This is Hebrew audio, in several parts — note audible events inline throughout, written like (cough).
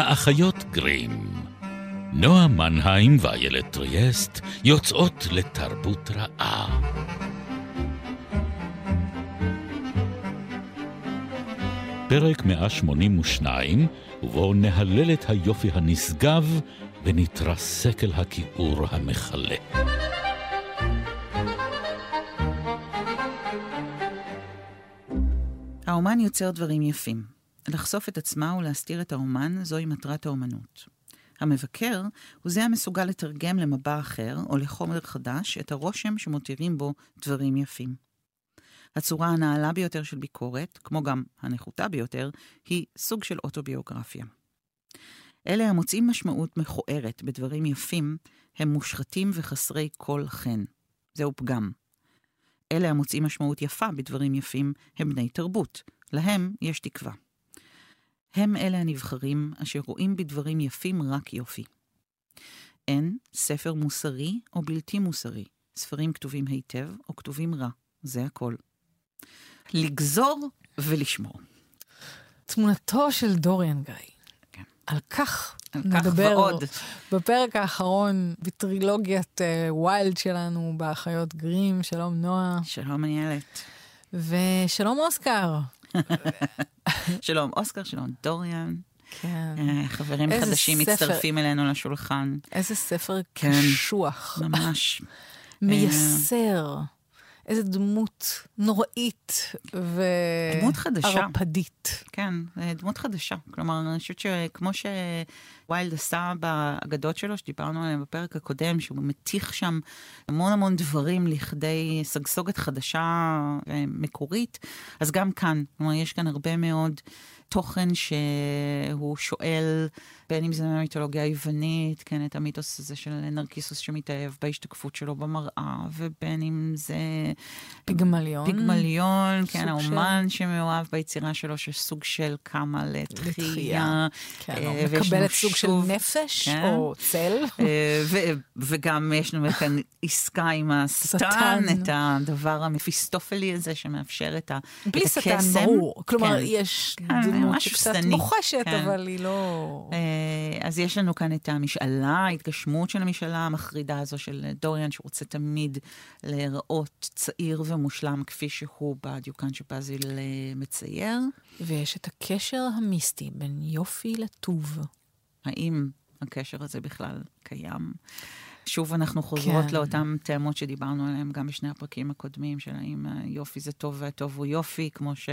האחיות גרים. נועה מנהיים ואיילת טריאסט יוצאות לתרבות רעה. פרק 182, ובו נהלל את היופי הנשגב ונתרסק אל הכיעור המכלה. האומן יוצר דברים יפים. לחשוף את עצמה ולהסתיר את האומן זוהי מטרת האומנות. המבקר הוא זה המסוגל לתרגם למבע אחר או לחומר חדש את הרושם שמותירים בו דברים יפים. הצורה הנעלה ביותר של ביקורת, כמו גם הנחותה ביותר, היא סוג של אוטוביוגרפיה. אלה המוצאים משמעות מכוערת בדברים יפים, הם מושחתים וחסרי כל חן. זהו פגם. אלה המוצאים משמעות יפה בדברים יפים, הם בני תרבות. להם יש תקווה. הם אלה הנבחרים אשר רואים בדברים יפים רק יופי. אין ספר מוסרי או בלתי מוסרי. ספרים כתובים היטב או כתובים רע. זה הכל. לגזור ולשמור. תמונתו של דוריאן גיא. כן. על כך על כך נדבר ועוד. בפרק האחרון בטרילוגיית uh, ויילד שלנו, באחיות גרים. שלום נועה. שלום איילת. ושלום אוסקר. (laughs) שלום אוסקר, שלום דוריאן. כן. אה, חברים חדשים ספר. מצטרפים אלינו לשולחן. איזה ספר כן. קשוח. ממש. (laughs) מייסר. איזה דמות נוראית ו... דמות חדשה. ערפדית. כן, אה, דמות חדשה. כלומר, אני חושבת שכמו שוויילד עשה באגדות שלו, שדיברנו עליהן בפרק הקודם, שהוא מתיך שם המון המון דברים לכדי סגסוגת חדשה ומקורית, אז גם כאן, כלומר, יש כאן הרבה מאוד תוכן שהוא שואל, בין אם זה מהמיתולוגיה היוונית, כן, את המיתוס הזה של נרקיסוס שמתאהב בהשתקפות שלו במראה, ובין אם זה... פיגמליון. פיגמליון, כן, של- האומן שמאוהב ביצירה שלו, שסוג של קמה לתחייה. לתחייה. כן, אה, מקבלת סוג של שוב- נפש כן. או צל. אה, ו- וגם יש לנו כאן עסקה עם השטן, שטן. את הדבר המפיסטופלי הזה שמאפשר את ה- את בלי שטן, הקסם. ברור. כלומר, כן. יש כן, משהו שקצת שטני. בוחשת, כן. אבל היא לא... אה, אז יש לנו כאן את המשאלה, ההתגשמות של המשאלה המחרידה הזו של דוריאן, שרוצה תמיד להיראות צעיר ומושלם כפי שהוא בדיוקן שבאזיל אה, מצייר. ויש את הקשר המיסטי בין יופי לטוב. האם הקשר הזה בכלל קיים? שוב אנחנו חוזרות כן. לאותן תאמות שדיברנו עליהן גם בשני הפרקים הקודמים, של האם היופי זה טוב והטוב הוא יופי, כמו ש...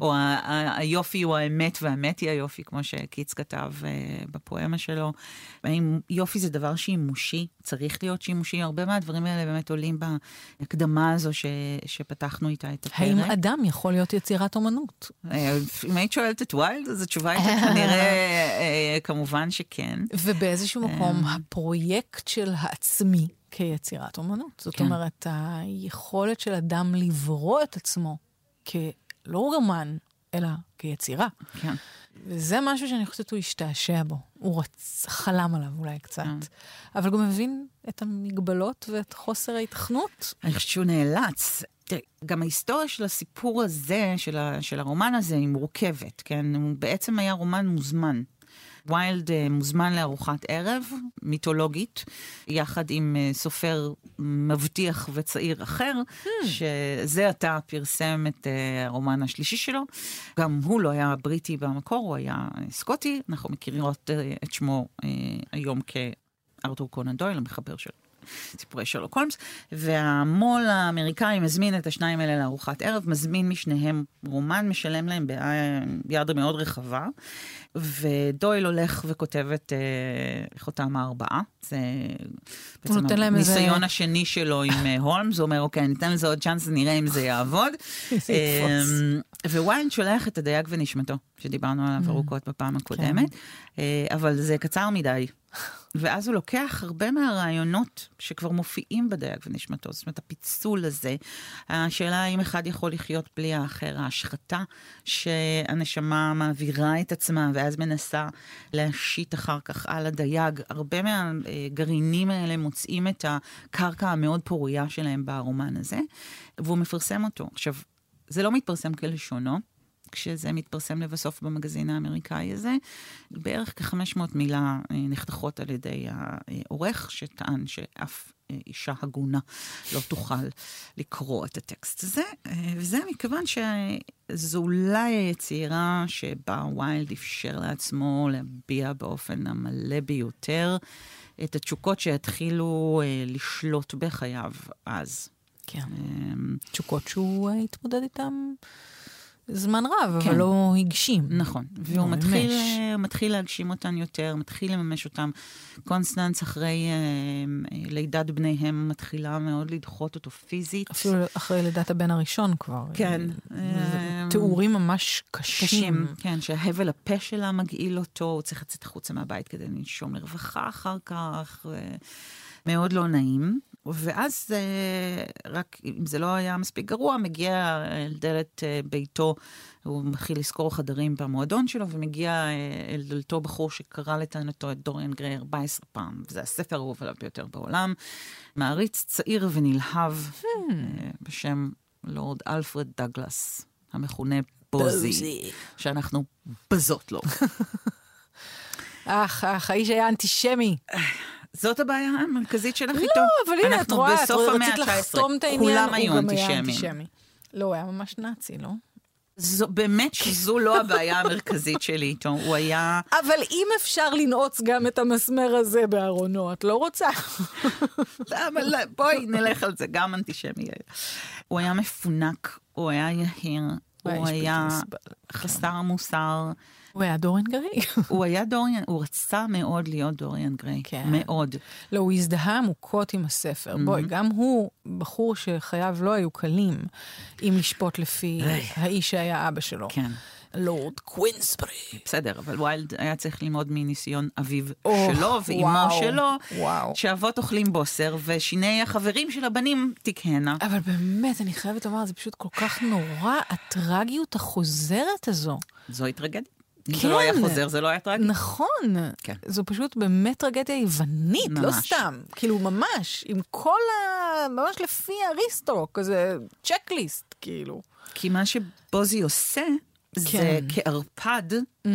או ה- ה- היופי הוא האמת והאמת היא היופי, כמו שקיץ כתב אה, בפואמה שלו. האם יופי זה דבר שימושי, צריך להיות שימושי? הרבה מהדברים האלה באמת עולים בהקדמה הזו ש... שפתחנו איתה את הפרק. האם אדם יכול להיות יצירת אומנות? אה, אם היית שואלת את ויילד, אז התשובה הייתה כנראה, (laughs) אה, כמובן שכן. ובאיזשהו מקום, הפרויקט של העצמי כיצירת אומנות. זאת כן. אומרת, היכולת של אדם לברוא את עצמו כלא רומן, אלא כיצירה. כן. וזה משהו שאני חושבת שהוא השתעשע בו. הוא רצ... חלם עליו אולי קצת. כן. אבל גם מבין את המגבלות ואת חוסר ההיתכנות. אני חושבת שהוא נאלץ. תראי, גם ההיסטוריה של הסיפור הזה, של, ה, של הרומן הזה, היא מורכבת, כן? הוא בעצם היה רומן מוזמן. ויילד אה, מוזמן לארוחת ערב מיתולוגית, יחד עם אה, סופר מבטיח וצעיר אחר, שזה עתה פרסם את אה, הרומן השלישי שלו. גם הוא לא היה בריטי במקור, הוא היה סקוטי. אנחנו מכירות אה, את שמו היום כארתור קונן דויל, המחבר של סיפורי שרלוק הולמס, והמו"ל האמריקאי מזמין את השניים האלה לארוחת ערב, מזמין משניהם רומן, משלם להם ביד מאוד רחבה, ודויל הולך וכותב את אה, חותם הארבעה. זה בעצם להם איזה- הניסיון השני שלו עם אה, הולמס, הוא אומר, אוקיי, ניתן לזה עוד צ'אנס, נראה אם זה יעבוד. (laughs) אמ, וויילד שולח את הדייג ונשמתו, שדיברנו עליו Mm. ארוכות בפעם כן. הקודמת, אה, אבל זה קצר מדי. ואז הוא לוקח הרבה מהרעיונות שכבר מופיעים בדייג ונשמתו, זאת אומרת, הפיצול הזה, השאלה האם אחד יכול לחיות בלי האחר, ההשחתה שהנשמה מעבירה את עצמה ואז מנסה להשית אחר כך על הדייג. הרבה מהגרעינים האלה מוצאים את הקרקע המאוד פורייה שלהם ברומן הזה, והוא מפרסם אותו. עכשיו, זה לא מתפרסם כלשונו, כשזה מתפרסם לבסוף במגזין האמריקאי הזה. בערך כ-500 מילה אה, נחתכות על ידי העורך, שטען שאף אה, אישה הגונה לא תוכל לקרוא את הטקסט הזה, אה, וזה מכיוון שזו אולי היצירה שבה ויילד אפשר לעצמו להביע באופן המלא ביותר את התשוקות שיתחילו לשלוט בחייו אז. כן. תשוקות שהוא התמודד איתן זמן רב, כן. אבל לא הגשים. נכון. והוא לא, מתחיל, אה, מתחיל להגשים אותן יותר, מתחיל לממש אותן. קונסטנס, אחרי אה, לידת בניהם, מתחילה מאוד לדחות אותו פיזית. אפילו אחרי לידת הבן הראשון כבר. כן. תיאורים ממש קשים. קשים, כן, שההבל הפה שלה מגעיל אותו, הוא צריך לצאת החוצה מהבית כדי לנשום לרווחה אחר כך. ו... מאוד לא נעים. ואז אה, רק אם זה לא היה מספיק גרוע, מגיע אל דלת אה, ביתו, הוא מתחיל לשכור חדרים במועדון שלו, ומגיע אה, אל דלתו בחור שקרא לטענתו את דוריאן גריי 14 פעם, וזה הספר האהוב עליו ביותר בעולם. מעריץ צעיר ונלהב hmm. בשם לורד אלפרד דגלס, המכונה בוזי, שאנחנו בזות לו. (laughs) אך, אך, האיש היה אנטישמי. זאת הבעיה המרכזית שלך איתו. לא, אבל הנה, את רואה, את רצית לחתום את העניין, כולם היו אנטישמים. לא, הוא היה ממש נאצי, לא? זו, באמת שזו לא הבעיה המרכזית שלי איתו, הוא היה... אבל אם אפשר לנעוץ גם את המסמר הזה בארונו, את לא רוצה? למה, לא, בואי נלך על זה, גם אנטישמי. הוא היה מפונק, הוא היה יהיר, הוא היה חסר מוסר. הוא היה דוריאן גריי. (laughs) הוא היה דוריאן, הוא רצה מאוד להיות דוריאן גריי. כן. מאוד. לא, הוא הזדהה עמוקות עם הספר. Mm-hmm. בואי, גם הוא בחור שחייו לא היו קלים, אם לשפוט לפי האיש שהיה אבא שלו. כן. לורד קווינסברי. בסדר, אבל ויילד היה צריך ללמוד מניסיון אביו oh, שלו ואימו שלו, וואו. שאבות אוכלים בוסר, ושיני החברים של הבנים תכהנה. אבל באמת, אני חייבת לומר, זה פשוט כל כך נורא, הטרגיות החוזרת הזו. זוהי טרגדיה. אם כן. זה לא היה כן. חוזר, זה לא היה טרגי. נכון. כן. זו פשוט באמת טרגדיה יוונית, לא ממש. לא סתם. כאילו, ממש, עם כל ה... ממש לפי אריסטו, כזה צ'קליסט, כאילו. כי מה שבוזי עושה, כן. זה כערפד, mm-hmm.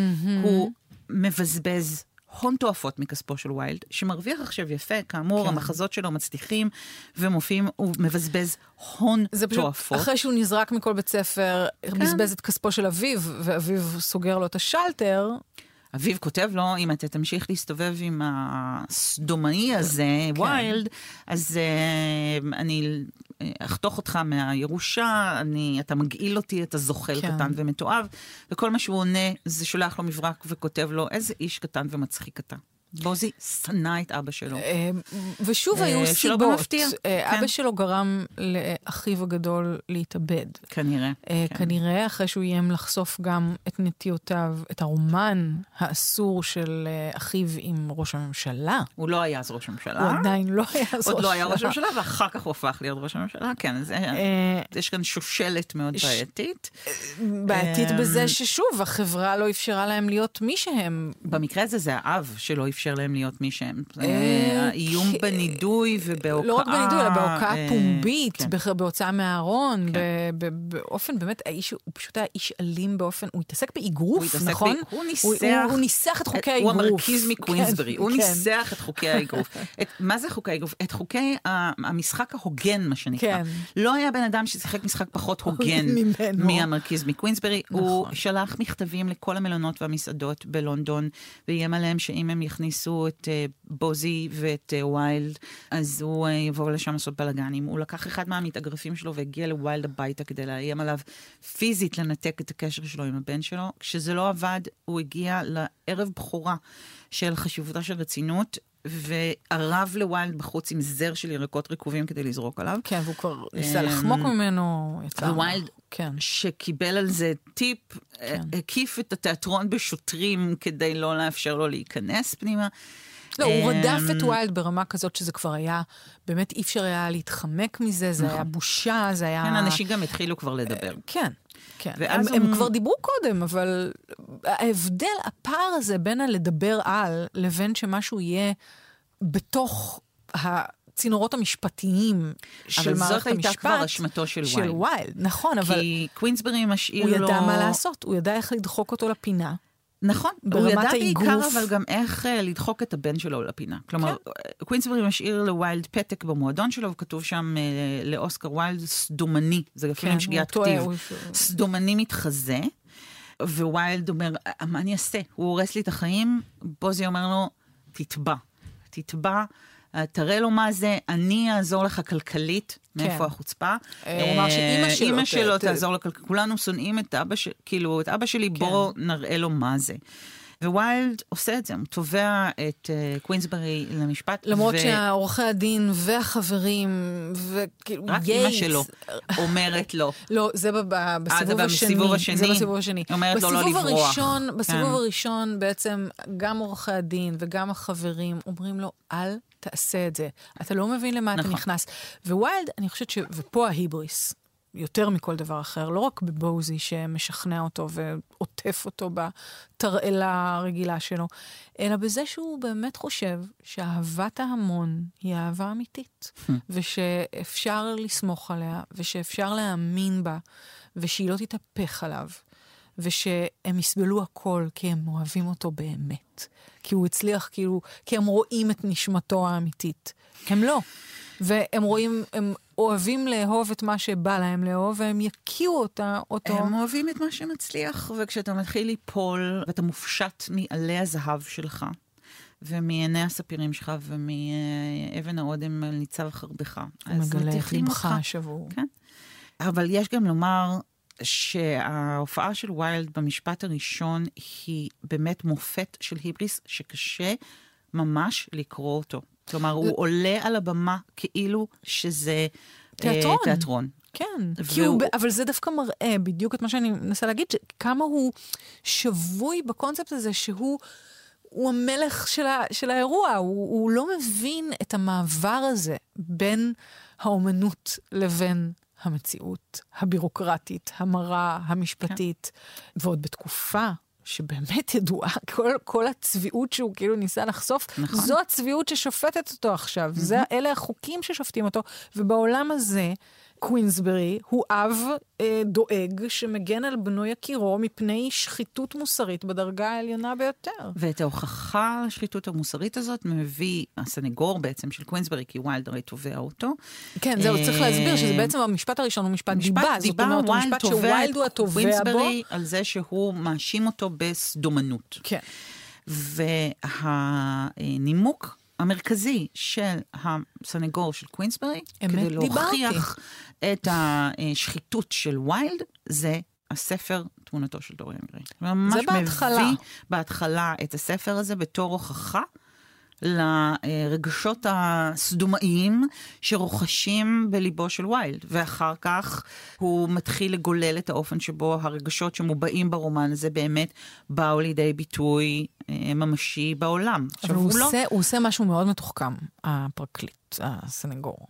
הוא מבזבז הון תועפות מכספו של ויילד, שמרוויח עכשיו יפה, כאמור, כן. המחזות שלו מצליחים ומופיעים, הוא מבזבז הון זה פשוט, תועפות. אחרי שהוא נזרק מכל בית ספר, כן. בזבז את כספו של אביו, ואביו סוגר לו את השלטר. אביו כותב לו, אם אתה תמשיך להסתובב עם הסדומאי הזה, כן. ויילד, אז uh, אני אחתוך אותך מהירושה, אני, אתה מגעיל אותי, אתה זוחל כן. קטן ומתועב, וכל מה שהוא עונה זה שולח לו מברק וכותב לו, איזה איש קטן ומצחיק אתה. בוזי שנא את אבא שלו. אה, ושוב היו אה, סיבות. שלא במפתיע. אה, אבא כן. שלו גרם לאחיו הגדול להתאבד. כנראה. כן. כנראה, אחרי שהוא איים לחשוף גם את נטיותיו, את הרומן האסור של אחיו עם ראש הממשלה. הוא לא היה אז ראש הממשלה. הוא עדיין לא היה אז ראש הממשלה. עוד לא היה ראש הממשלה, ואחר כך הוא הפך להיות ראש הממשלה. כן, יש כאן שושלת מאוד בעייתית. בעייתית בזה ששוב, החברה לא אפשרה להם להיות מי שהם. במקרה הזה זה האב שלא אפשר. לאפשר להם להיות מי שהם. אה, האיום בנידוי ובהוקעה... לא רק בנידוי, אלא בהוקעה אה, פומבית, כן. בהוצאה מהארון, כן. באופן באמת, האיש, הוא פשוט היה איש אלים באופן, הוא התעסק באגרוף, נכון? הוא ניסח... הוא ניסח את חוקי האגרוף. הוא המרכיז מקווינסברי, הוא כן, ניסח את חוקי האגרוף. (laughs) מה זה חוקי האגרוף? את חוקי המשחק ההוגן, מה שנקרא. לא היה בן אדם ששיחק משחק פחות הוגן מהמרכיז מקווינסברי. הוא נכון. שלח מכתבים לכל המלונות והמסעדות בלונדון, ואיים עליהם שאם הם יכניסו... הכניסו את uh, בוזי ואת uh, ויילד, אז הוא uh, יבוא לשם לעשות בלאגנים. הוא לקח אחד מהמתאגרפים שלו והגיע לוויילד הביתה כדי לאיים עליו פיזית לנתק את הקשר שלו עם הבן שלו. כשזה לא עבד, הוא הגיע לערב בכורה של חשיבותה של רצינות, וערב לוויילד בחוץ עם זר של ירקות רקובים כדי לזרוק עליו. כן, והוא כבר ניסה לחמוק ממנו, יצא. וויילד, כן. שקיבל על זה טיפ, כן. הקיף את התיאטרון בשוטרים כדי לא לאפשר לו להיכנס פנימה. לא, הוא רדף את וויילד ברמה כזאת שזה כבר היה, באמת אי אפשר היה להתחמק מזה, זה היה נכון. בושה, זה היה... כן, אנשים גם התחילו כבר לדבר. כן. כן, הם, הוא... הם כבר דיברו קודם, אבל ההבדל, הפער הזה בין הלדבר על לבין שמשהו יהיה בתוך הצינורות המשפטיים של מערכת המשפט. אבל זאת הייתה כבר אשמתו של ויילד. של ויילד, נכון, אבל... כי קווינסברי משאיר לו... לו... הוא ידע מה לעשות, הוא ידע איך לדחוק אותו לפינה. נכון, הוא ידע בעיקר אבל גם איך אה, לדחוק את הבן שלו לפינה. כלומר, כן. קווינסברי משאיר לוויילד פתק במועדון שלו, וכתוב שם אה, לאוסקר ויילד סדומני, זה אפילו כן, שגיאת כתיב, הוא... סדומני מתחזה. וויילד אומר, מה אני אעשה? הוא הורס לי את החיים, בוזי אומר לו, תתבע. תתבע, תראה לו מה זה, אני אעזור לך כלכלית, כן. מאיפה החוצפה. אה, הוא אמר שאימא שלו... אימא שלו תעזור לכלכלית, כולנו שונאים את אבא, ש... כאילו, את אבא שלי, כן. בואו נראה לו מה זה. וויילד עושה את זה, הוא תובע את uh, קווינסברי למשפט. למרות ו... שהעורכי הדין והחברים, וכאילו, רק אימא שלו אומרת לו. לא, זה אה, בסיבוב השני. בסיבוב השני. זה בסיבוב השני. אומרת לו לא לברוח. הראשון, בסיבוב כן. הראשון בעצם גם עורכי הדין וגם החברים אומרים לו, אל תעשה את זה. אתה לא מבין למה נכון. אתה נכנס. וויילד, אני חושבת ש... ופה ההיבריס. יותר מכל דבר אחר, לא רק בבוזי שמשכנע אותו ועוטף אותו בתרעלה הרגילה שלו, אלא בזה שהוא באמת חושב שאהבת ההמון היא אהבה אמיתית, (laughs) ושאפשר לסמוך עליה, ושאפשר להאמין בה, ושהיא לא תתהפך עליו, ושהם יסבלו הכל כי הם אוהבים אותו באמת. כי הוא הצליח, כאילו, כי הם רואים את נשמתו האמיתית. הם לא. והם רואים, הם אוהבים לאהוב את מה שבא להם לאהוב, והם יקיעו אותה, אותו. הם אוהבים את מה שמצליח, וכשאתה מתחיל ליפול, ואתה מופשט מעלי הזהב שלך, ומעיני הספירים שלך, ומאבן האודם על ניצב חרבך. אז מטיחים אותך. שבור. כן. אבל יש גם לומר שההופעה של ויילד במשפט הראשון היא באמת מופת של היבריס שקשה ממש לקרוא אותו. כלומר, הוא עולה על הבמה כאילו שזה תיאטרון. אה, תיאטרון. כן, והוא... הוא, אבל זה דווקא מראה בדיוק את מה שאני מנסה להגיד, כמה הוא שבוי בקונספט הזה שהוא... הוא המלך של, ה, של האירוע, הוא, הוא לא מבין את המעבר הזה בין האומנות לבין המציאות הבירוקרטית, המרה, המשפטית, כן. ועוד בתקופה שבאמת (laughs) ידועה, כל, כל הצביעות שהוא כאילו ניסה לחשוף, נכון. זו הצביעות ששופטת אותו עכשיו. Mm-hmm. זה, אלה החוקים ששופטים אותו, ובעולם הזה, קווינסברי הוא אב אה, דואג שמגן על בנו יקירו מפני שחיתות מוסרית בדרגה העליונה ביותר. ואת ההוכחה לשחיתות המוסרית הזאת מביא הסנגור בעצם של קווינסברי, כי ויילד הרי תובע אותו. כן, זהו, צריך להסביר שזה בעצם המשפט הראשון הוא משפט דיבה. דיבה, זאת אומרת, הוא משפט שוויילד הוא התובע בו. קווינסברי על זה שהוא מאשים אותו בסדומנות. כן. והנימוק המרכזי של הסנגור של קווינסברי, כדי להוכיח את השחיתות של ויילד, זה הספר תמונתו של דוריאן גריי. זה בהתחלה. מביא בהתחלה את הספר הזה בתור הוכחה לרגשות הסדומאיים שרוחשים בליבו של ויילד, ואחר כך הוא מתחיל לגולל את האופן שבו הרגשות שמובעים ברומן הזה באמת באו לידי ביטוי אה, ממשי בעולם. אבל הוא, הוא, לא- עושה. הוא עושה משהו מאוד מתוחכם, הפרקליט, הסנגור.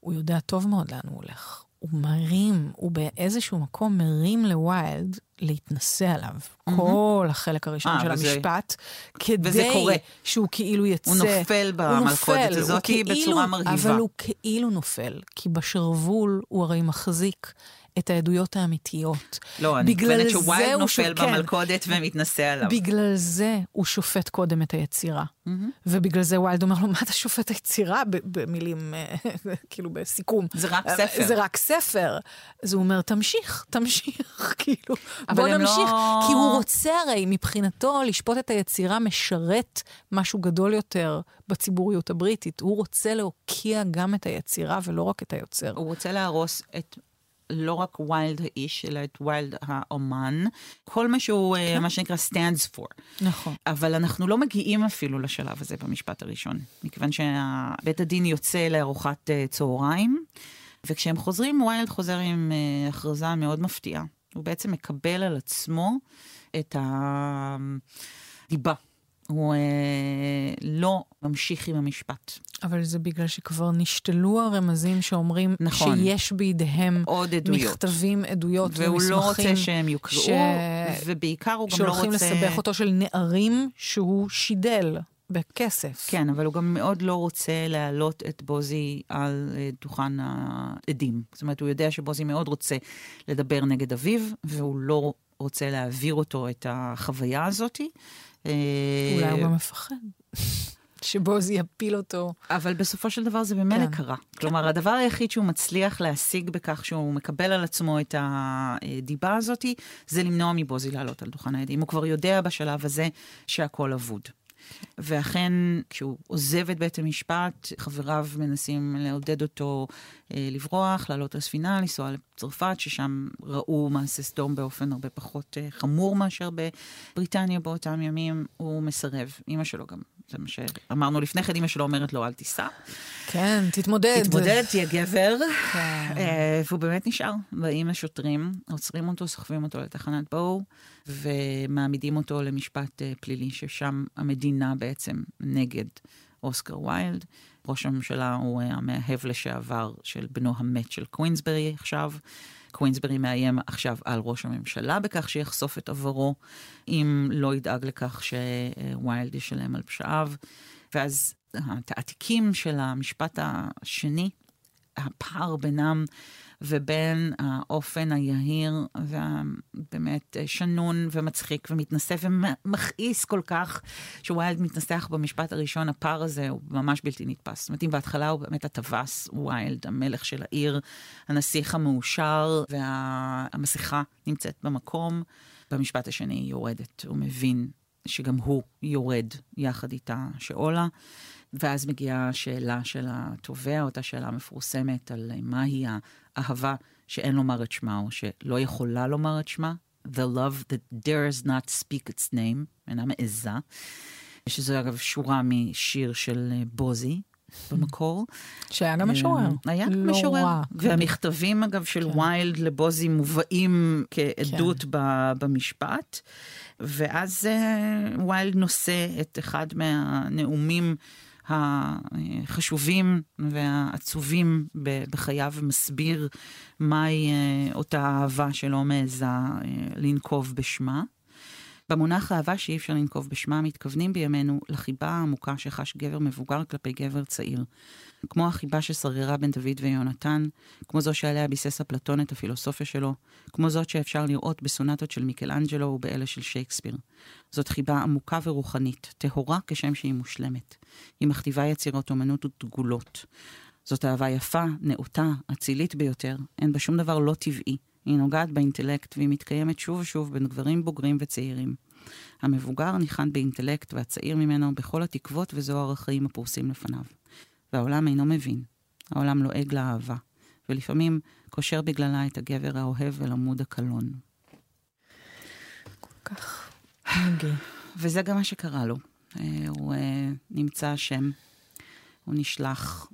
הוא יודע טוב מאוד לאן הוא הולך. הוא מרים, הוא באיזשהו מקום מרים לווילד להתנשא עליו. אמ-המ. כל החלק הראשון אה, אה, של וזה... המשפט, כדי וזה קורה. שהוא כאילו יצא. הוא נופל במלכודת הזאת כאילו, בצורה מרהיבה. אבל הוא כאילו נופל, כי בשרוול הוא הרי מחזיק את העדויות האמיתיות. לא, אני מתכוונת שוויילד נופל ש... במלכודת כן. ומתנשא עליו. בגלל זה הוא שופט קודם את היצירה. Mm-hmm. ובגלל זה ויילד אומר לו, מה אתה שופט היצירה? במילים, אה, (laughs) כאילו בסיכום. זה רק אה, ספר. זה רק ספר. אז הוא אומר, תמשיך, תמשיך, (laughs) כאילו, בוא נמשיך. לא... כי הוא רוצה הרי, מבחינתו, לשפוט את היצירה משרת משהו גדול יותר בציבוריות הבריטית. הוא רוצה להוקיע גם את היצירה ולא רק את היוצר. הוא רוצה להרוס את לא רק ויילד האיש, אלא את ויילד האומן. כל מה שהוא, אה, כן. מה שנקרא, stands for. נכון. אבל אנחנו לא מגיעים אפילו לשלב הזה במשפט הראשון, מכיוון שבית הדין יוצא לארוחת אה, צהריים, וכשהם חוזרים, ויילד חוזר עם אה, הכרזה מאוד מפתיעה. הוא בעצם מקבל על עצמו את הדיבה הוא אה, לא ממשיך עם המשפט. אבל זה בגלל שכבר נשתלו הרמזים שאומרים נכון. שיש בידיהם עוד עדויות. מכתבים, עדויות והוא ומסמכים. והוא לא רוצה שהם יוקראו, ש... ובעיקר הוא גם לא רוצה... שהולכים לסבך אותו של נערים שהוא שידל. בכסף. כן, אבל הוא גם מאוד לא רוצה להעלות את בוזי על אה, דוכן העדים. זאת אומרת, הוא יודע שבוזי מאוד רוצה לדבר נגד אביו, והוא לא רוצה להעביר אותו את החוויה הזאת. אה, אולי הוא גם מפחד. (laughs) שבוזי יפיל אותו. אבל בסופו של דבר זה ממילא כן. קרה. כלומר, הדבר היחיד שהוא מצליח להשיג בכך שהוא מקבל על עצמו את הדיבה הזאת, זה למנוע מבוזי לעלות על דוכן העדים. הוא כבר יודע בשלב הזה שהכל אבוד. ואכן, כשהוא עוזב את בית המשפט, חבריו מנסים לעודד אותו אה, לברוח, לעלות לספינה, לנסוע לצרפת, ששם ראו מעשה סדום באופן הרבה פחות אה, חמור מאשר בבריטניה באותם ימים. הוא מסרב. אימא שלו גם זה מה שאמרנו לפני כן, אמא שלו אומרת לו, אל תיסע. כן, תתמודד. תתמודד, תהיה גבר. כן. אה, והוא באמת נשאר. באים השוטרים, עוצרים אותו, סוחבים אותו לתחנת בואו, ומעמידים אותו למשפט אה, פלילי, ששם המדינה בעצם נגד אוסקר ויילד. ראש הממשלה הוא המאהב לשעבר של בנו המת של קווינסברי עכשיו. קווינסברי מאיים עכשיו על ראש הממשלה בכך שיחשוף את עברו, אם לא ידאג לכך שוויילד ישלם על פשעיו. ואז התעתיקים של המשפט השני, הפער בינם ובין האופן היהיר והבאמת שנון ומצחיק ומתנשא ומכעיס כל כך, שוויילד מתנסח במשפט הראשון, הפער הזה הוא ממש בלתי נתפס. זאת אומרת, אם בהתחלה הוא באמת הטווס, וויילד, המלך של העיר, הנסיך המאושר, והמסכה נמצאת במקום, במשפט השני היא יורדת. הוא מבין שגם הוא יורד יחד איתה שאולה. ואז מגיעה השאלה של התובע, אותה שאלה מפורסמת על מהי האהבה שאין לומר את שמה, או שלא יכולה לומר את שמה, The love that dares not speak its name, אינה מעיזה, שזו אגב שורה משיר של בוזי. במקור. שהיה גם משורר. אה, היה גם לא משורר. רע. והמכתבים, אגב, של כן. ויילד לבוזי מובאים כעדות כן. במשפט. ואז uh, ויילד נושא את אחד מהנאומים החשובים והעצובים בחייו ומסביר מהי אה, אותה אהבה שלא מעיזה אה, לנקוב בשמה. במונח אהבה שאי אפשר לנקוב בשמה, מתכוונים בימינו לחיבה העמוקה שחש גבר מבוגר כלפי גבר צעיר. כמו החיבה ששררה בין דוד ויונתן, כמו זו שעליה ביסס אפלטון את הפילוסופיה שלו, כמו זאת שאפשר לראות בסונטות של מיקלאנג'לו ובאלה של שייקספיר. זאת חיבה עמוקה ורוחנית, טהורה כשם שהיא מושלמת. היא מכתיבה יצירות אומנות ודגולות. זאת אהבה יפה, נאותה, אצילית ביותר, אין בה שום דבר לא טבעי. היא נוגעת באינטלקט והיא מתקיימת שוב ושוב בין גברים בוגרים וצעירים. המבוגר ניחן באינטלקט והצעיר ממנו בכל התקוות וזוהר החיים הפורסים לפניו. והעולם אינו מבין. העולם לועג לאהבה, ולפעמים קושר בגללה את הגבר האוהב אל עמוד הקלון. כל כך טרגי. וזה גם מה שקרה לו. אה, הוא אה, נמצא אשם, הוא נשלח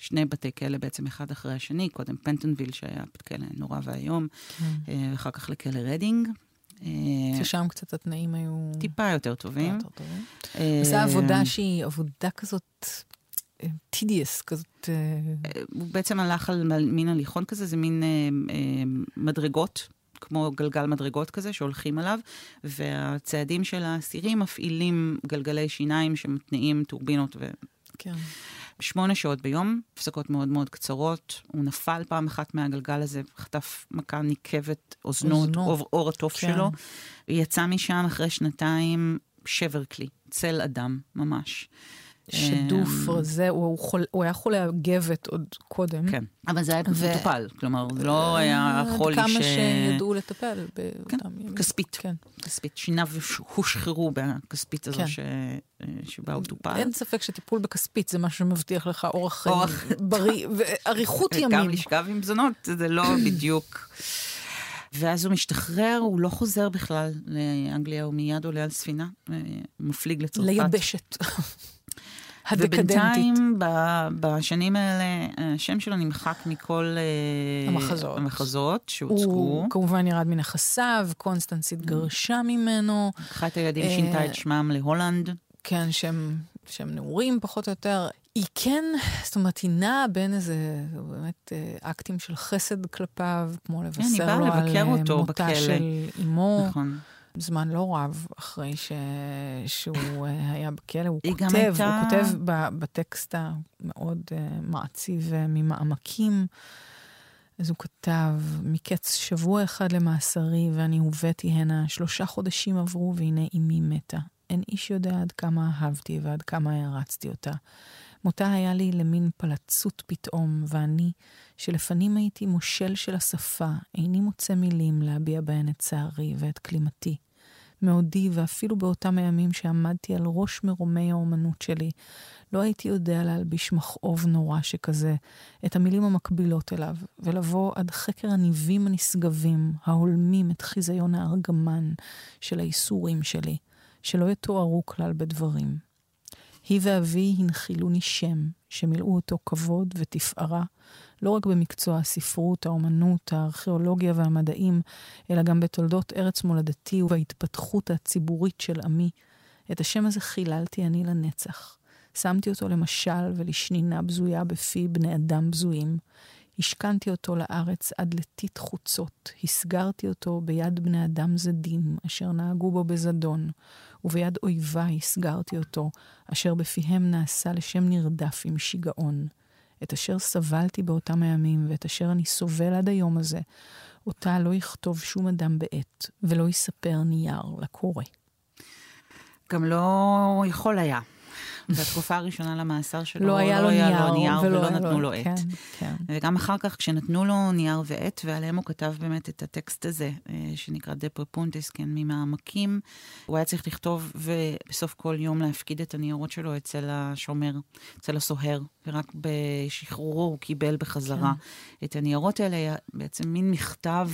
לשני בתי כלא בעצם אחד אחרי השני, קודם פנטונוויל שהיה כלא נורא ואיום, כן. אה, ואחר כך לכלא רדינג. ששם קצת התנאים היו... טיפה יותר טובים. טובים. זו עבודה שהיא עבודה כזאת tedious כזאת. הוא בעצם הלך על מין הליכון כזה, זה מין מדרגות. כמו גלגל מדרגות כזה שהולכים עליו, והצעדים של האסירים מפעילים גלגלי שיניים שמתניעים טורבינות ו... כן. שמונה שעות ביום, הפסקות מאוד מאוד קצרות. הוא נפל פעם אחת מהגלגל הזה, חטף מכה ניקבת אוזנות, אור, אור התוף כן. שלו. יצא משם אחרי שנתיים שבר כלי, צל אדם, ממש. שדוף אמ, רזה, הוא, חול, הוא היה חולה גבת עוד קודם. כן, אבל זה היה ו... מטופל, כלומר, לא היה חולי ש... כמה שידעו לטפל באותם כן, ימים. כספית, כן. כספית. שיניו הושחרו בכספית הזו כן. ש... שבה הוא טופל. אין ספק שטיפול בכספית זה מה שמבטיח לך אורח חיים בריא ואריכות (laughs) ימים. גם לשכב עם זונות, זה לא (coughs) בדיוק... ואז הוא משתחרר, הוא לא חוזר בכלל לאנגליה, הוא מיד עולה על ספינה, אה, מפליג לצרפת. ליבשת. הדקדנטית. ובינתיים, בשנים האלה, השם שלו נמחק מכל אה, המחזות, המחזות שהוצגו. הוא כמובן ירד מנכסיו, קונסטנצית גרשה ממנו. אחת הילדים אה, שינתה את שמם להולנד. כן, שהם, שהם נעורים פחות או יותר. היא כן, זאת אומרת, היא נעה בין איזה, באמת, אה, אקטים של חסד כלפיו, כמו לבשר לו על מותה של אמו. נכון. זמן לא רב אחרי ש... שהוא אה, היה בכלא. הוא כותב, הייתה- הוא כותב ב- בטקסט המאוד אה, מעציב אה, ממעמקים. אז הוא כתב, מקץ שבוע אחד למאסרי ואני הובאתי הנה, שלושה חודשים עברו והנה אמי מתה. אין איש יודע עד כמה אהבתי ועד כמה הערצתי אותה. מותה היה לי למין פלצות פתאום, ואני, שלפנים הייתי מושל של השפה, איני מוצא מילים להביע בהן את צערי ואת כלימתי. מעודי, ואפילו באותם הימים שעמדתי על ראש מרומי האומנות שלי, לא הייתי יודע להלביש מכאוב נורא שכזה, את המילים המקבילות אליו, ולבוא עד חקר הניבים הנשגבים, ההולמים את חיזיון הארגמן של האיסורים שלי, שלא יתוארו כלל בדברים. היא ואבי הנחילוני שם, שמילאו אותו כבוד ותפארה, לא רק במקצוע הספרות, האומנות, הארכיאולוגיה והמדעים, אלא גם בתולדות ארץ מולדתי ובהתפתחות הציבורית של עמי. את השם הזה חיללתי אני לנצח. שמתי אותו למשל ולשנינה בזויה בפי בני אדם בזויים. השכנתי אותו לארץ עד לטיט חוצות, הסגרתי אותו ביד בני אדם זדים, אשר נהגו בו בזדון, וביד אויביי הסגרתי אותו, אשר בפיהם נעשה לשם נרדף עם שיגעון. את אשר סבלתי באותם הימים, ואת אשר אני סובל עד היום הזה, אותה לא יכתוב שום אדם בעט, ולא יספר נייר לקורא. גם לא יכול היה. בתקופה הראשונה למאסר שלו, לא היה לו נייר, נייר ולא ולא לו- נתנו לו עט. כן, כן. וגם אחר כך, כשנתנו לו נייר ועט, ועליהם הוא כתב באמת את הטקסט הזה, אה, שנקרא De Profundis, כן, ממעמקים, הוא היה צריך לכתוב, ובסוף כל יום להפקיד את הניירות שלו אצל השומר, אצל הסוהר, ורק בשחרורו הוא קיבל בחזרה כן. את הניירות האלה, בעצם מין מכתב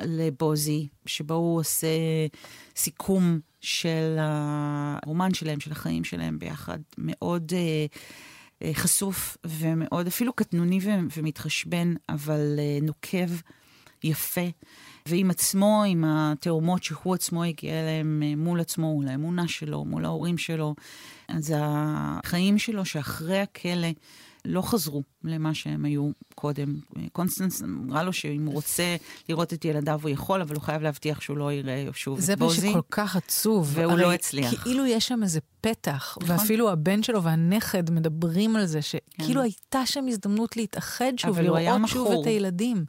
לבוזי, שבו הוא עושה סיכום של הרומן שלהם, של החיים שלהם ביחד, מאוד... אה, אה, חשוף ומאוד, אפילו קטנוני ו- ומתחשבן, אבל אה, נוקב, יפה. ועם עצמו, עם התאומות שהוא עצמו הגיע אליהם אה, מול עצמו, מול האמונה שלו, מול ההורים שלו. אז החיים שלו שאחרי הכלא לא חזרו למה שהם היו קודם. קונסטנס אמרה לו שאם הוא רוצה לראות את ילדיו הוא יכול, אבל הוא חייב להבטיח שהוא לא יראה שוב זה את מה בוזי. שכל כך עצוב. והוא לא הצליח. כאילו יש שם איזה פתח, נכון. ואפילו הבן שלו והנכד מדברים על זה, שכאילו כן. הייתה שם הזדמנות להתאחד שוב, לראות שוב. את הילדים.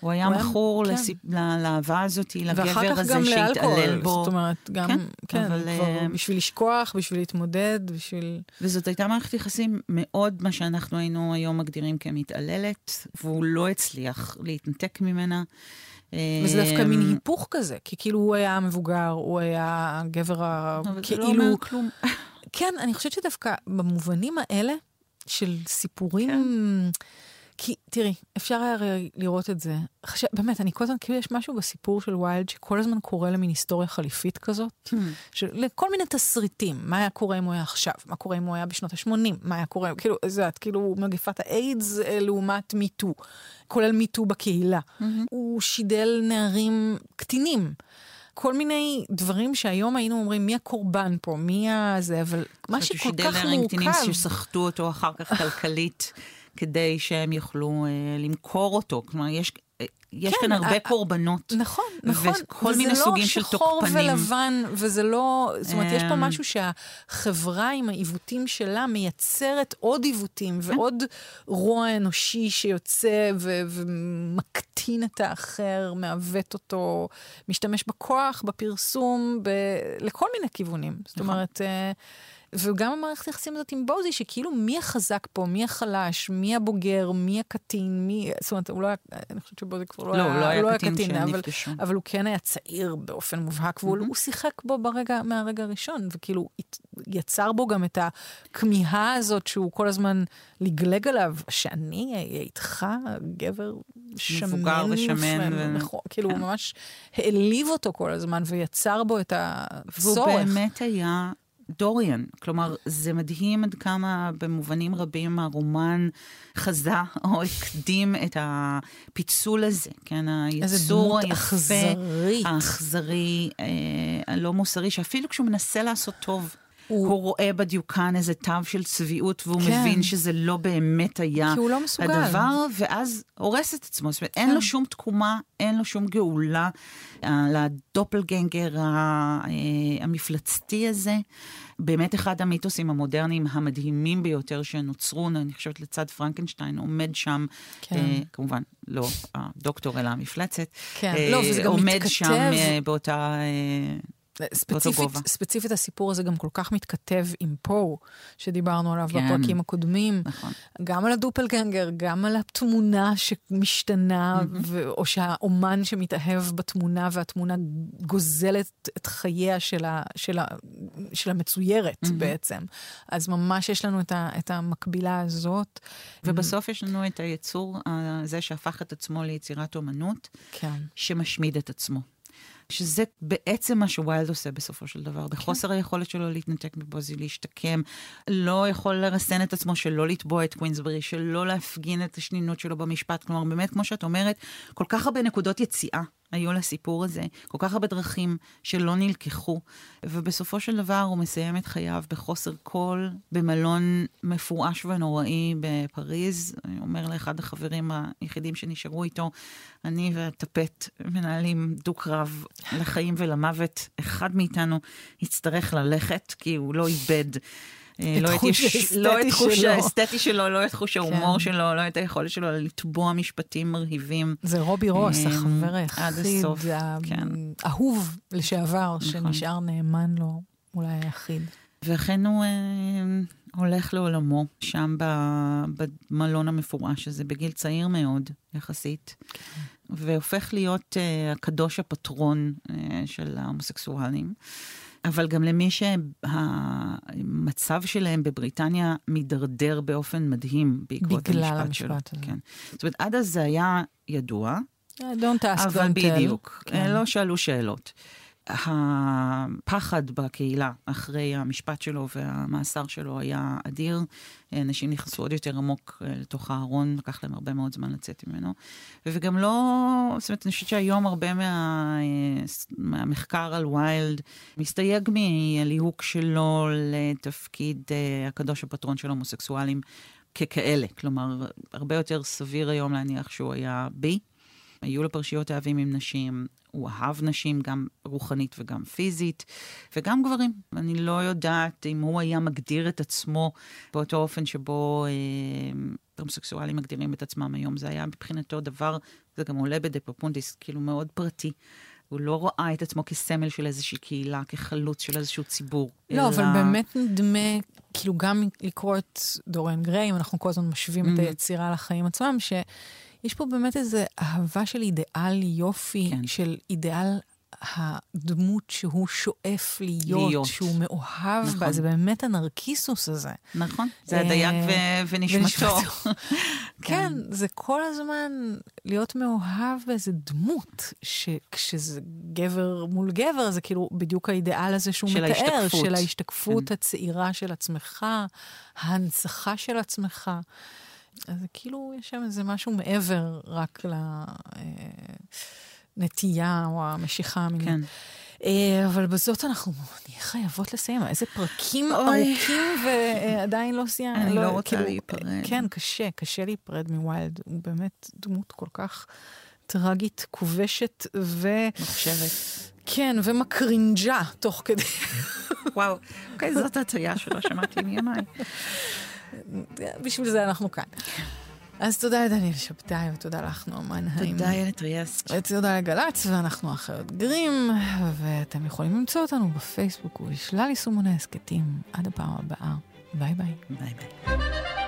הוא היה היה- מכור כן. לסיפ... לאהבה הזאת, לגבר הזה שהתעלל בו. זאת אומרת, גם, כן, כן, אבל, כבר אה, בשביל לשכוח, בשביל להתמודד, בשביל... וזאת הייתה מערכת יחסים מאוד מה שאנחנו היינו היום מגדירים כמתעללת, והוא לא הצליח להתנתק ממנה. וזה דווקא אמ, מין היפוך כזה, כי כאילו הוא היה המבוגר, הוא היה הגבר ה... אבל זה כאילו... לא אומר כלום. כן, אני חושבת שדווקא במובנים האלה של סיפורים... כן. כי תראי, אפשר היה לראות את זה. חשב, באמת, אני כל הזמן, כאילו יש משהו בסיפור של ויילד שכל הזמן קורה למין היסטוריה חליפית כזאת, של לכל מיני תסריטים. מה היה קורה אם הוא היה עכשיו? מה קורה אם הוא היה בשנות ה-80? מה היה קורה, כאילו, זה יודעת, כאילו מגפת האיידס אה, לעומת מיטו, כולל מיטו בקהילה. הוא שידל נערים קטינים. כל מיני דברים שהיום היינו אומרים, מי הקורבן פה, מי הזה, אבל מה שכל כך שידל נערים קטינים מורכב... שסחטו אותו אחר כך כלכלית, כדי שהם יוכלו אה, למכור אותו. כלומר, יש, אה, יש כן, כאן הרבה ה- קורבנות. נכון, נכון. וכל מיני סוגים של וזה לא שחור תוקפנים. ולבן, וזה לא... זאת אומרת, יש פה. משהו שהחברה עם העיוותים שלה מייצרת עוד עיוותים ועוד רוע אנושי שיוצא ו- ומקטין את האחר, מעוות אותו, משתמש בכוח, בפרסום, ב- לכל מיני כיוונים. זאת נכון. אומרת... אה, וגם המערכת היחסים הזאת עם בוזי, שכאילו מי החזק פה, מי החלש, מי הבוגר, מי הקטין, מי... זאת אומרת, הוא לא היה... אני חושבת שבוזי כבר לא, לא, היה... הוא לא היה הוא קטין כשהם אבל. אבל הוא כן היה צעיר באופן מובהק, והוא הוא שיחק בו ברגע, מהרגע הראשון, וכאילו יצר בו גם את הכמיהה הזאת שהוא כל הזמן לגלג עליו, שאני אהיה איתך, גבר שמן. מבוגר ושמן ו- נכון, כאילו, הוא כן. ממש העליב אותו כל הזמן, ויצר בו את והוא הצורך. באמת היה דוריאן. כלומר, זה מדהים עד כמה במובנים רבים הרומן חזה או הקדים את הפיצול הזה, כן? היצור היפה, אכזרית. האכזרי, אה, הלא מוסרי, שאפילו כשהוא מנסה לעשות טוב, הוא, הוא רואה בדיוקן איזה תו של צביעות, והוא כן. מבין שזה לא באמת היה כי הוא לא מסוגל. הדבר, ואז הורס את עצמו. זאת אומרת, כן. אין לו שום תקומה, אין לו שום גאולה לדופלגנגר המפלצתי הזה. באמת אחד המיתוסים המודרניים המדהימים ביותר שנוצרו, אני חושבת לצד פרנקנשטיין, עומד שם, כן. אה, כמובן, לא הדוקטור אלא המפלצת. כן, אה, לא, וזה גם עומד מתכתב. שם אה, באותה... אה, ספציפית, ספציפית הסיפור הזה גם כל כך מתכתב עם פו, שדיברנו עליו כן. בפרקים הקודמים. נכון. גם על הדופלגנגר, גם על התמונה שמשתנה, mm-hmm. ו- או שהאומן שמתאהב בתמונה, והתמונה גוזלת את חייה של, ה- של, ה- של המצוירת mm-hmm. בעצם. אז ממש יש לנו את, ה- את המקבילה הזאת. ובסוף אמ-המ. יש לנו את היצור הזה שהפך את עצמו ליצירת אומנות, כן. שמשמיד את עצמו. שזה בעצם מה שווילד עושה בסופו של דבר, כן. בחוסר היכולת שלו להתנתק מבוזי, להשתקם, לא יכול לרסן את עצמו שלא לתבוע את קווינסברי, שלא להפגין את השנינות שלו במשפט. כלומר, באמת, כמו שאת אומרת, כל כך הרבה נקודות יציאה היו לסיפור הזה, כל כך הרבה דרכים שלא נלקחו, ובסופו של דבר הוא מסיים את חייו בחוסר כל, במלון מעופש ונוראי בפריז. אני אומר לאחד החברים היחידים שנשארו איתו, אני והטפט מנהלים דו-קרב לחיים ולמוות. אחד מאיתנו יצטרך ללכת, כי הוא לא איבד. אה, לא את חוש לא האסתטי שלו, לא את חוש ההומור כן. שלו, לא את היכולת שלו לתבוע משפטים מרהיבים. זה רובי רוס, אה, החבר היחיד, כן. האהוב לשעבר, נכון. שנשאר נאמן לו, אולי היחיד. ואכן הוא אה, הולך לעולמו, שם במלון המפורש הזה, בגיל צעיר מאוד, יחסית. והופך להיות אה, הקדוש הפטרון אה, של ההומוסקסואלים. אבל גם למי שהמצב שלהם בבריטניה מידרדר באופן מדהים בעקבות בגלל המשפט, המשפט שלו. הזה. כן. זאת אומרת, עד אז זה היה ידוע. Don't ask, אבל don't בדיוק, כן. לא שאלו שאלות. הפחד בקהילה אחרי המשפט שלו והמאסר שלו היה אדיר. אנשים נכנסו עוד יותר עמוק אה, לתוך הארון, לקח להם הרבה מאוד זמן לצאת ממנו. וגם לא, זאת אומרת, אני חושבת שהיום הרבה מה, אה, מהמחקר על ויילד מסתייג מהליהוק שלו לתפקיד אה, הקדוש הפטרון של הומוסקסואלים ככאלה. כלומר, הרבה יותר סביר היום להניח שהוא היה בי. היו לו פרשיות אהבים עם נשים, הוא אהב נשים גם רוחנית וגם פיזית, וגם גברים. אני לא יודעת אם הוא היה מגדיר את עצמו באותו אופן שבו אה, הומוסקסואלים מגדירים את עצמם היום. זה היה מבחינתו דבר, זה גם עולה בדפופונדיס, כאילו מאוד פרטי. הוא לא ראה את עצמו כסמל של איזושהי קהילה, כחלוץ של איזשהו ציבור. לא, אלא... אבל באמת נדמה, כאילו גם לקרוא את דוריאן גריי, אם אנחנו כל הזמן משווים mm-hmm. את היצירה לחיים עצמם, ש... יש פה באמת איזו אהבה של אידיאל יופי, כן. של אידיאל הדמות שהוא שואף להיות, להיות. שהוא מאוהב נכון. בה, זה באמת הנרקיסוס הזה. נכון, זה הדייג ו- ונשמתו. (laughs) כן. כן, זה כל הזמן להיות מאוהב באיזה דמות, שכשזה גבר מול גבר, זה כאילו בדיוק האידיאל הזה שהוא של מתאר, ההשתקפות. של ההשתקפות כן. הצעירה של עצמך, ההנצחה של עצמך. אז כאילו יש שם איזה משהו מעבר רק לנטייה או המשיכה המינית. כן. אה, אבל בזאת אנחנו נהיה חייבות לסיים. איזה פרקים ארוכים ועדיין לא סיימנו. אני לא, לא רוצה כאילו, להיפרד. כן, קשה, קשה להיפרד מווילד. הוא באמת דמות כל כך טרגית, כובשת ו... מחשבת. כן, ומקרינג'ה תוך כדי. וואו, אוקיי, זאת הטעיה שלא שמעתי מימיי. בשביל זה אנחנו כאן. אז תודה לדניאל שבתאי, ותודה לך, נועמן. תודה, איילת טריאסט. ותודה לגל"צ, ואנחנו אחיות גרים, ואתם יכולים למצוא אותנו בפייסבוק ובשלל יישומוני הסכתים. עד הפעם הבאה. ביי ביי. ביי ביי.